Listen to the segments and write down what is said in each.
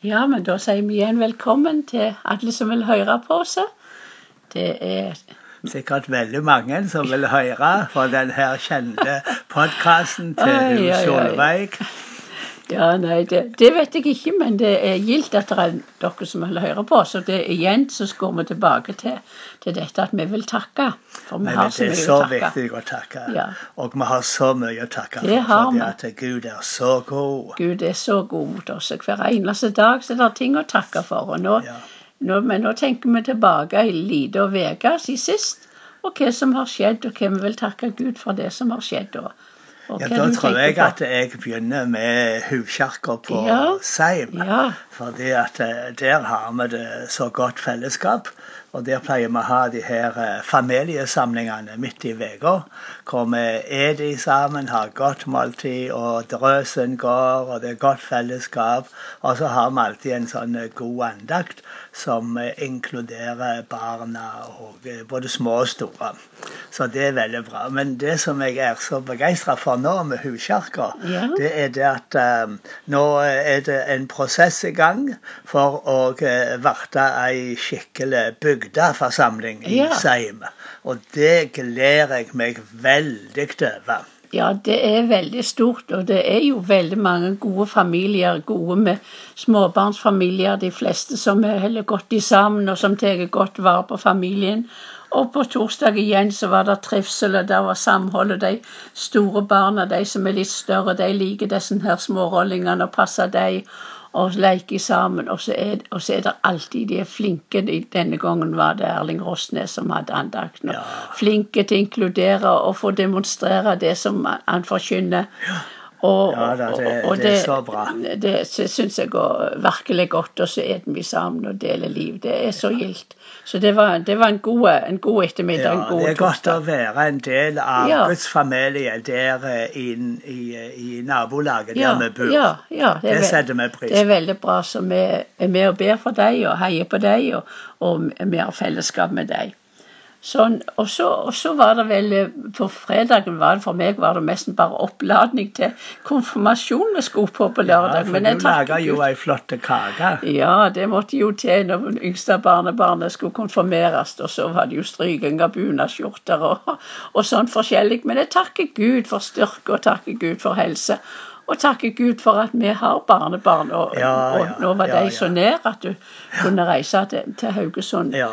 Ja, men da sier vi igjen velkommen til alle som vil høre på oss. Det er Sikkert veldig mange som vil høre på den her kjente podkasten til oi. Solveig. Ja, nei, det, det vet jeg ikke, men det er gildt at det er dere som vil høre på. Så det, igjen så går vi tilbake til, til dette at vi vil takke. For vi Men har så mye å takke. Det er så viktig å takke. Ja. Og vi har så mye å takke Det for, vi. at Gud er så god. Gud er så god mot oss. Hver eneste dag så er det ting å takke for. Og nå, Ja. nå, men nå tenker vi tilbake ei lita uke siden sist, og hva som har skjedd, og hva vi vil takke Gud for det som har skjedd. Og Ja, da tror jeg at jeg begynner med huskirka på Ja. Seim. Fordi at eh, der har vi det så godt fellesskap. Og der pleier vi å ha de her eh, familiesamlingene midt i uka. Hvor vi er de sammen, har godt måltid, og drøsen går, og det er godt fellesskap. Og så har vi alltid en sånn eh, god andakt som inkluderer barna, og både små og store. Så det er veldig bra. Men det som jeg er så begeistra for nå med huskirka, Ja. det er det at um, nå er det en prosess i gang for å uh, verte ei skikkelig bygdeforsamling i Ja. Seim. Og det gleder jeg meg veldig over. Ja, det er veldig stort, og det er jo veldig mange gode familier, gode med småbarnsfamilier, de fleste som er heller godt i sammen, og som tar godt vare på familien. Og på torsdag igjen så var det trivsel, og der var samhold, og de store barna, de som er litt større, de liker disse her smårollingene og passer dem og leker sammen. Og så, er, og så er det alltid de er flinke. Denne gangen var det Erling Rosnes som hadde andakten. Ja. Flinke til å inkludere og få demonstrere det som han forkynner. Og, Ja da, det- og- og det er så bra. Det syns jeg går virkelig godt. Og så er vi sammen og deler liv. Det er så gildt. Så det var, det var en, god, en god ettermiddag. Ja, en god det er godt å være en del av. Guds familie der eh, i, i, i nabolaget der Ja, vi bor. ja, ja, Det det setter vi pris Det er veldig bra. Så vi er med og ber for deg og heier på deg, og, og har fellesskap med deg. Sånn, og, så, og så var det vel eh, På fredagen var det for meg var det nesten bare oppladning til konfirmasjon vi skulle på på Ja, for men jeg du laga jo ei flott kake. Ja, det måtte jo til når det yngste barnebarnet skulle konfirmeres. Og så var det jo stryking av bunadsskjorter og, og sånn forskjellig. Men jeg takker Gud for styrke og takker Gud for helse. Og takke Gud for at vi har barnebarn. Og, Ja, og ja, nå var ja, de så nær at du kunne reise til, til Haugesund Ja.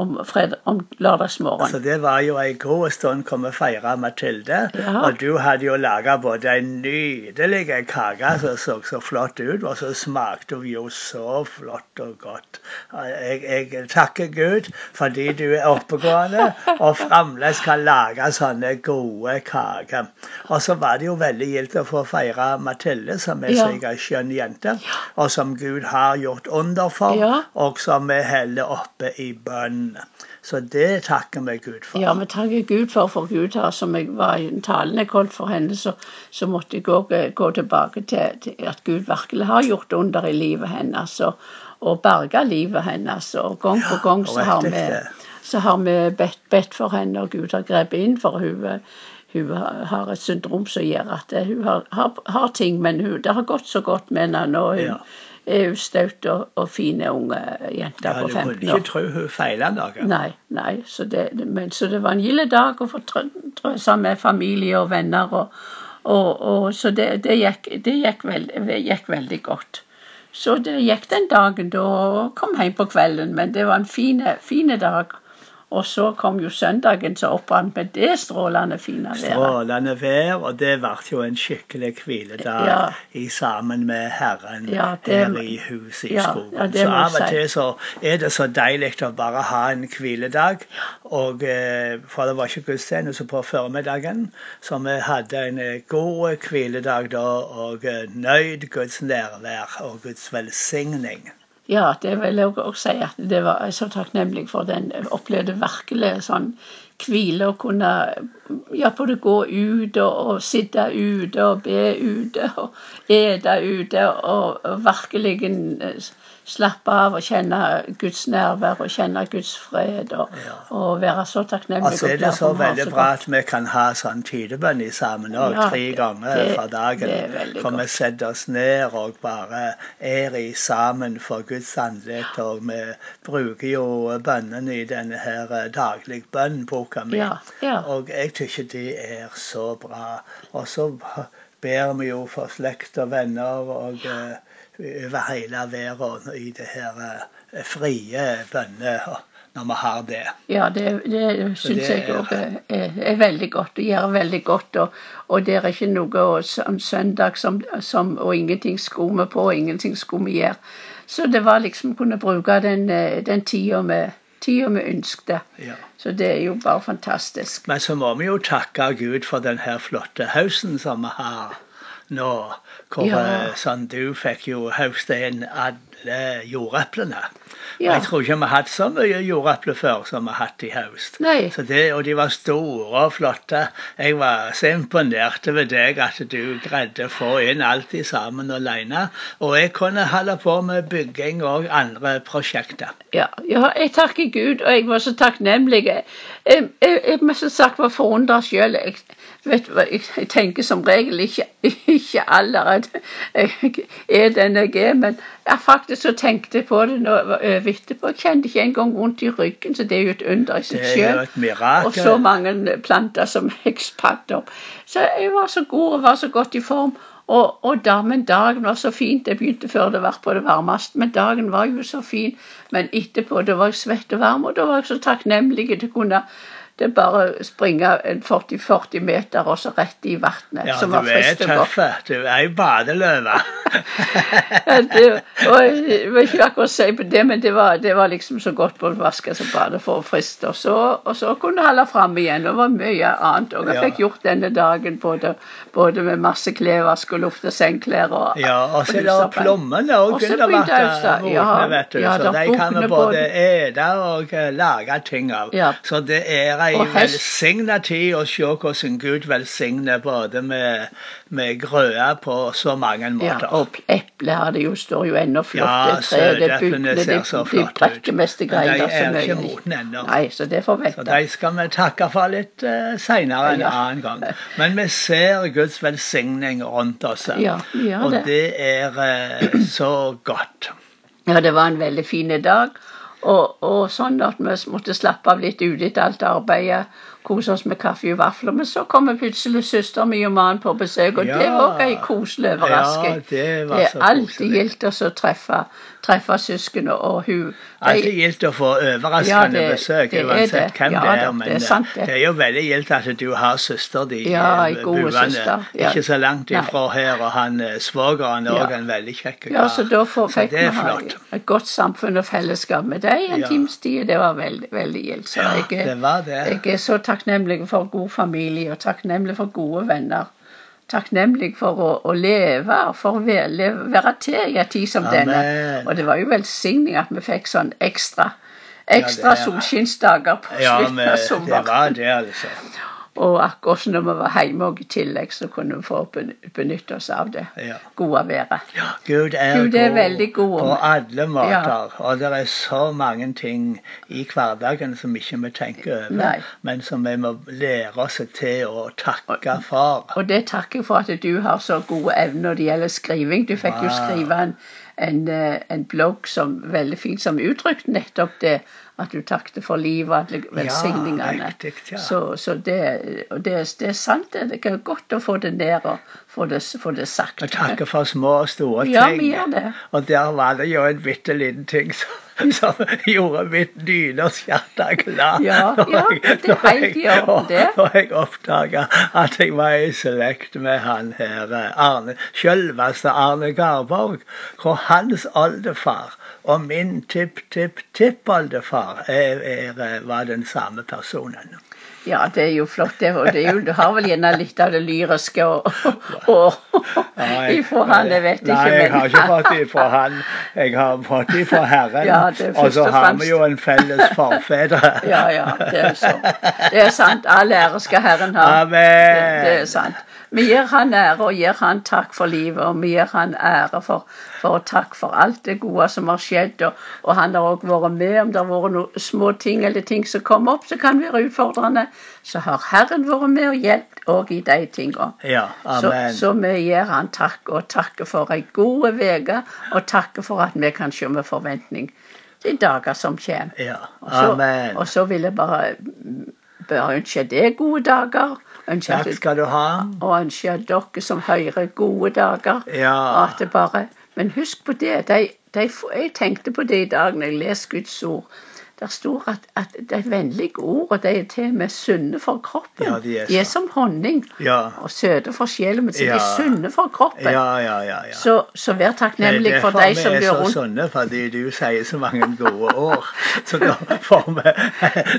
om, fred, om lørdagsmorgen. Så det var jo ei god stund kom vi feira Mathilde. Ja. Og du hadde jo laga både en nydelig kake som så så flott ut, og så smakte hun jo så flott og godt. Jeg, jeg takker Gud fordi du er oppegående og fremdeles kan lage sånne gode kaker. Og så var det jo veldig gildt å få feire Mathilde, som er Ja. ei skjønn jente, og som Gud har gjort under for, Ja. og som vi holder oppe i bønn. Så det takker vi Gud for. Ja, vi takker Gud for, for Gud har, som jeg var i talen jeg holdt for henne, så, så måtte jeg òg gå tilbake til, til at Gud virkelig har gjort under i livet hennes og, og berga livet hennes. Og gang på gang så har vi, så har vi bedt, bedt for henne, og Gud har grepet inn, for eh, hun har- et syndrom som gjør at hun har, har, har ting, men hun, det har gått så godt med henne nå. Hun Ja. er jo staut og, og fine unge jente Ja, på du kunne ikke tro hun feila noe. Nei, nei. Så det, men, så det var en gilde dag å få trø- med familie og venner. Og, og, og, så det, det, gikk, det gikk, veld, gikk veldig godt. Så det gikk den dagen da og kom hjem på kvelden, men det var en fine dag. Og så kom jo søndagen så oppbrant med det strålende fine været. Strålende vær, og det ble jo en skikkelig hviledag Ja. i sammen med Herren Ja, det- her i huset i ja, skogen. så av og til så er det så deilig å bare ha en hviledag. Og, eh, for det var ikke gudstjeneste på formiddagen, så vi hadde en eh, god hviledag da, og eh, nøyd Guds nærvær og Guds velsigning. Ja, det vil jeg også si at det var så takknemlig for den. Opplevde virkelig sånn hvile å kunne ja, både gå ut og, og sitte ute og be ute og ete ute og, og virkelig eh, slappe av og kjenne Guds nærvær og kjenne Guds fred og, Ja. og være så takknemlig. Og så er det så veldig så bra at vi kan ha sånn tidebønn i sammen òg, Ja, tre ganger det- for dagen. For vi setter oss ned og bare er i sammen for Guds ansikt. Og vi bruker jo bønnene i denne her dagligbønnboka daglig bønn-boka mi. Ja, ja. Og jeg syns det er så bra. Og så ber vi jo for slekt og venner og eh, over hele verden i det her eh, frie bønner når vi har det. Ja, det, det syns jeg òg er, er, er veldig godt. Det gjør veldig godt. Og, og det er ikke noe sånn søndag som, som Og ingenting skulle vi på, og ingenting skulle vi gjøre. Så det var liksom kunne bruke den, eh, den tida vi, tida vi ønsket. Ja. Så det er jo bare fantastisk. Men så må vi jo takke Gud for den her flotte høsten som vi har nå. Hvor Ja. eh, sånn, du fikk jo høste inn alle jordeplene. Ja. Jeg tror ikke vi har hatt så mye jordepler før som vi har hatt i høst. Så det, og de var store og flotte. Jeg var så imponert over deg at du greide å få inn alt i sammen alene. Og jeg kunne holde på med bygging og andre prosjekter. Ja, ja, jeg takker Gud, og jeg var så takknemlig. Jeg, jeg, jeg må som sagt være forundra sjøl. Jeg, jeg, jeg tenker som regel ikke, ikke alder at jeg er den jeg er, men jeg faktisk så tenkte jeg på det nå etterpå. Jeg kjente ikke engang vondt i ryggen, så det er jo et under i seg sjøl. Og så mange planter som jeg spatt opp. Så jeg var så god og var så godt i form. Og, og da, men dagen var så fint. Jeg begynte før det var på det varmeste, men dagen var jo så fin. Men etterpå da var jeg svett og varm, og da var jeg så takknemlig til å kunne det bare springe 40-40 meter og så rett i vannet. Ja, som du er og tøff. Du er ei badeløve. Det, og jeg vil ikke akkurat si på det, men det var, det var liksom så godt både vaske seg bade for å friste. Og så, og så kunne jeg holde fram igjen. Det var mye annet. Og jeg Ja. fikk gjort denne dagen både, både med masse klesvask og lufte sengklær. Og, Ja, og så er det plommene òg Og så begynte jeg å ja, vet du. ja, så de kan vi både både- ete og eh, lage ting av. Ja. Så det er ei velsigna tid å se hvordan Gud velsigner både med, med grøde på så mange Ja, måter. og eplet her, det jo står jo ennå flott. Ja, søteplene ser de, så de flotte ut. brekker mest i Men de er ikke modne ennå. Nei, så det får Så de skal vi takke for litt uh, seinere en Ja. annen gang. Men vi ser Guds velsigning rundt oss. Ja, gjør og det. det er uh, så godt. Ja, det var en veldig fin dag. Og, og sånn at vi måtte slappe av litt ute etter alt arbeidet. Kose oss med kaffe og vafler. Men så kommer plutselig søster mi og mannen på besøk, og det var ei koselig overrasking. Ja, det var det er alltid gildt å treffe, treffe søsken og hun. Alltid de- gildt å få overraskende Ja, det- besøk, det uansett hvem Ja det er. Men det er sant, det. er jo veldig gildt at du har søster di Ja, eh, buende ja. ikke så langt ifra her. Og han eh, svogeren er Ja. òg en veldig kjekk Ja, så da får, Så fikk vi et godt samfunn og fellesskap med deg en Ja. times tid. Det var veldig, veldig gildt. Så Ja, jeg, det var det. jeg er så takknemlig for god familie og takknemlig for gode venner. Takknemlig for å, å leve for å være, være til i en tid som denne. Og det var jo velsigning at vi fikk sånn ekstra ekstra ja, er- solskinnsdager på Ja, slutten men av det var det, altså. Og akkurat når vi var hjemme og i tillegg, så kunne vi få benytte oss av det Ja. gode været. Gud er, Gud er god veldig god. på alle måter. Og det er så mange ting i hverdagen som ikke vi tenker over, Nei. men som vi må lære oss til å takke for. Og det takker jeg for at du har så gode evner når det gjelder skriving. Du fikk jo skrive en, en, eh, en blogg som veldig fint som uttrykte nettopp det at du takket for livet og alle velsigningene. riktig, ja. Så, så det, og det, det er sant. Det Det er godt å få det ned og få det, få det sagt. Og takke for små og store ting. Ja, vi gjør det. Og der var det jo en bitte liten ting som, som gjorde mitt nynorskhjerte glad. Ja, ja, det er helt i orden, det. Når jeg oppdaga at jeg var i slekt med han her Arne, selveste Arne Garborg, hvor hans oldefar og min tipp-tipp-tippoldefar var den samme personen. Ja, det er jo flott. Det, og det er jo, du har vel gjerne litt av det lyriske og, og, Nei, ifra han, jeg vet ikke. Nei, jeg har ikke fått det ifra han. Jeg har fått det ifra Herren. Ja, det og så har vi jo en felles forfedre. Ja, ja, det er så. Det er sant. All ære skal Herren ha. Amen. Det, det er sant. Vi gir han ære og gir han takk for livet, og vi gir han ære for, for takk for alt det gode som har skjedd. Og, og han har òg vært med om det har vært noen små ting eller ting som kommer opp som kan være utfordrende. Så har Herren vært med og hjulpet òg i de tingene. Ja, Så, så vi gir han takk, og takker for ei god uke, og takker for at vi kan se med forventning de dager som kommer. Ja, Og så, og så vil jeg bare, bare ønske deg gode dager. Ønske Takk skal du ha. og ønsker dere som hører, gode dager. Ja. Og at det bare, men husk på det. De, de, jeg tenkte på det i dag når jeg leser Guds ord. Der står at, at de vennlige ord og de er til og med sunne for kroppen. Ja, de er de er som honning Ja. og søte for sjelen, men så de er sunne for kroppen. Ja, ja, ja. ja. Så, så vær takknemlig for de som vi det er så rundt. sunne, fordi du sier så mange gode ord. Så da får vi,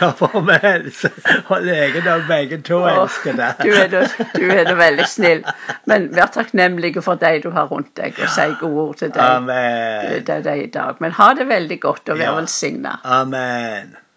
da får vi helse. Og legedom, begge to og, elsker det. Du er, da, du er da veldig snill. Men vær takknemlig for de du har rundt deg, og si gode ord til deg, Amen. til deg i dag. Men ha det veldig godt og vær Ja. velsigna. Amen. man.